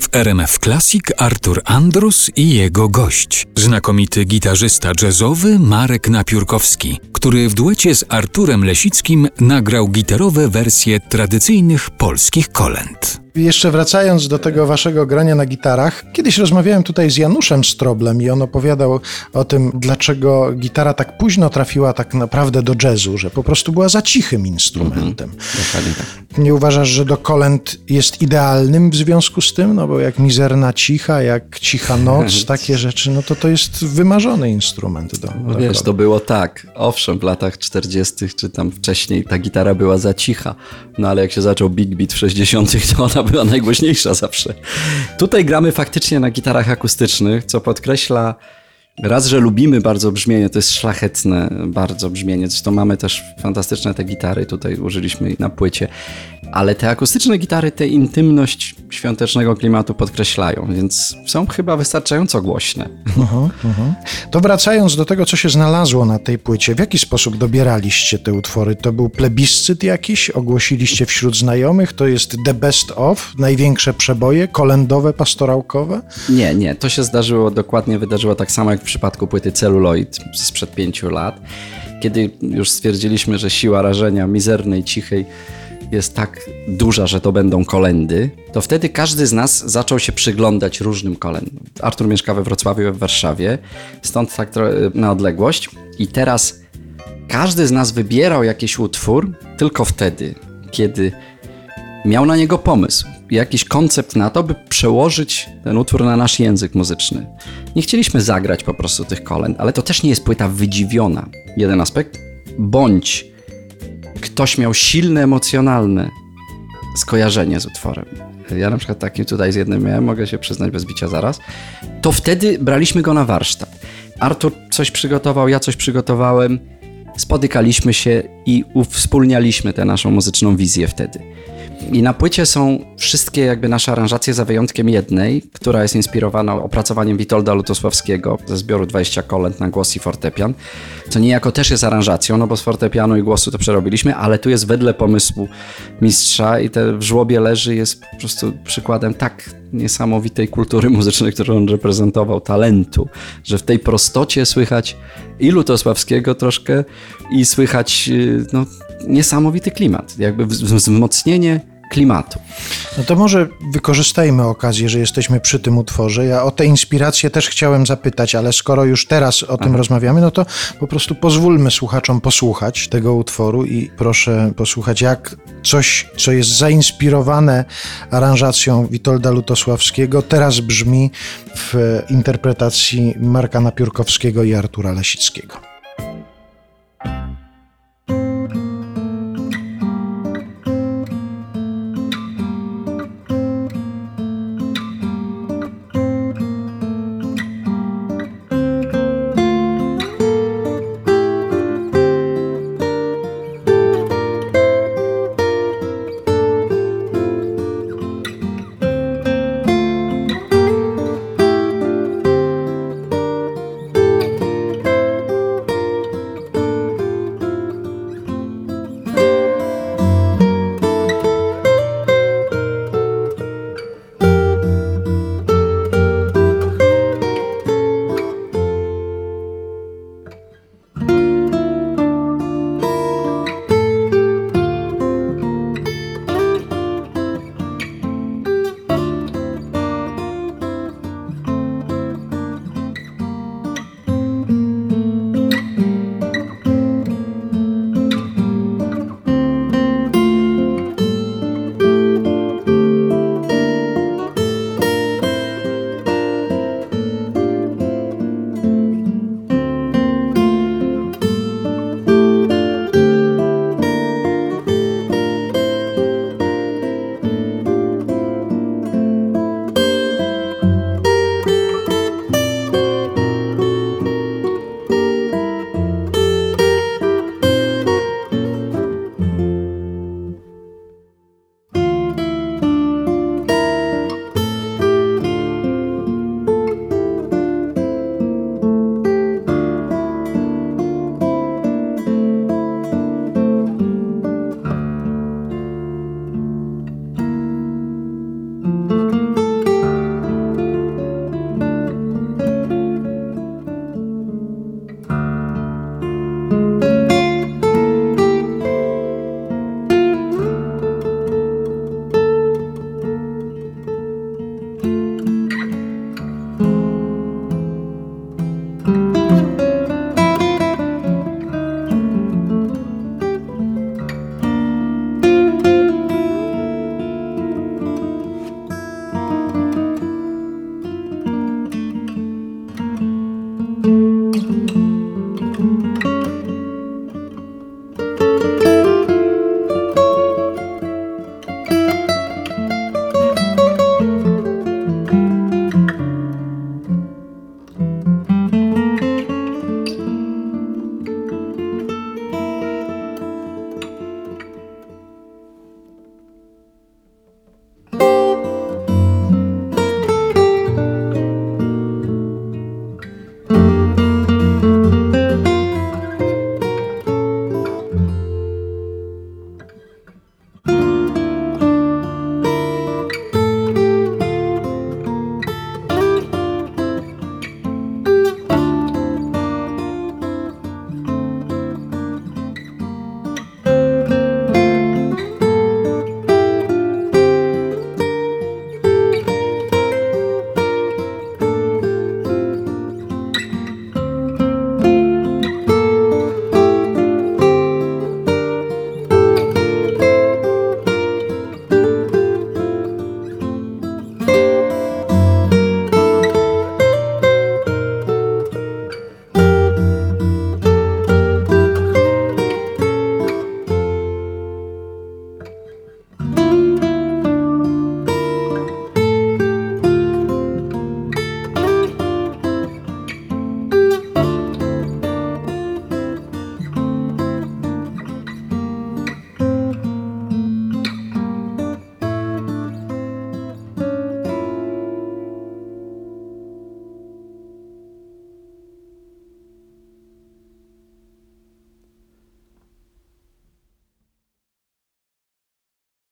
W RMF Classic Artur Andrus i jego gość, znakomity gitarzysta jazzowy Marek Napiórkowski, który w duecie z Arturem Lesickim nagrał gitarowe wersje tradycyjnych polskich kolęd. Jeszcze wracając do tego waszego grania na gitarach, kiedyś rozmawiałem tutaj z Januszem Stroblem i on opowiadał o tym, dlaczego gitara tak późno trafiła tak naprawdę do jazzu, że po prostu była za cichym instrumentem. Dokładnie tak. Nie uważasz, że do kolęd jest idealnym w związku z tym? No bo jak mizerna cicha, jak cicha noc, takie rzeczy, no to to jest wymarzony instrument do, No do wiesz, kolęd. to było tak. Owszem, w latach 40. czy tam wcześniej ta gitara była za cicha, no ale jak się zaczął Big Beat w 60., to ona była najgłośniejsza zawsze. Tutaj gramy faktycznie na gitarach akustycznych, co podkreśla raz, że lubimy bardzo brzmienie, to jest szlachetne bardzo brzmienie. Zresztą mamy też fantastyczne te gitary, tutaj użyliśmy na płycie, ale te akustyczne gitary tę intymność świątecznego klimatu podkreślają, więc są chyba wystarczająco głośne. Mhm, mhm. To wracając do tego, co się znalazło na tej płycie, w jaki sposób dobieraliście te utwory? To był plebiscyt jakiś? Ogłosiliście wśród znajomych? To jest the best of? Największe przeboje? Kolędowe, pastorałkowe? Nie, nie. To się zdarzyło, dokładnie wydarzyło tak samo jak w przypadku płyty Celluloid sprzed pięciu lat, kiedy już stwierdziliśmy, że siła rażenia mizernej, cichej jest tak duża, że to będą kolendy, to wtedy każdy z nas zaczął się przyglądać różnym kolendom. Artur mieszka we Wrocławiu, we Warszawie, stąd tak na odległość i teraz każdy z nas wybierał jakiś utwór tylko wtedy, kiedy miał na niego pomysł, jakiś koncept na to, by przełożyć ten utwór na nasz język muzyczny. Nie chcieliśmy zagrać po prostu tych kolęd, ale to też nie jest płyta wydziwiona. Jeden aspekt, bądź ktoś miał silne emocjonalne skojarzenie z utworem. Ja na przykład taki tutaj z jednym miałem, mogę się przyznać bez bicia zaraz. To wtedy braliśmy go na warsztat. Artur coś przygotował, ja coś przygotowałem, spotykaliśmy się i uwspólnialiśmy tę naszą muzyczną wizję wtedy. I na płycie są wszystkie jakby nasze aranżacje za wyjątkiem jednej, która jest inspirowana opracowaniem Witolda Lutosławskiego ze zbioru 20 kolęd na głos i fortepian, co niejako też jest aranżacją, no bo z fortepianu i głosu to przerobiliśmy, ale tu jest wedle pomysłu mistrza i te w żłobie leży jest po prostu przykładem tak niesamowitej kultury muzycznej, którą on reprezentował, talentu, że w tej prostocie słychać i Lutosławskiego troszkę i słychać y, no, niesamowity klimat, jakby wz- wzmocnienie klimatu. No to może wykorzystajmy okazję, że jesteśmy przy tym utworze. Ja o te inspiracje też chciałem zapytać, ale skoro już teraz o tym rozmawiamy, no to po prostu pozwólmy słuchaczom posłuchać tego utworu i proszę posłuchać, jak coś, co jest zainspirowane aranżacją Witolda Lutosławskiego, teraz brzmi w interpretacji Marka Napiórkowskiego i Artura Lesickiego.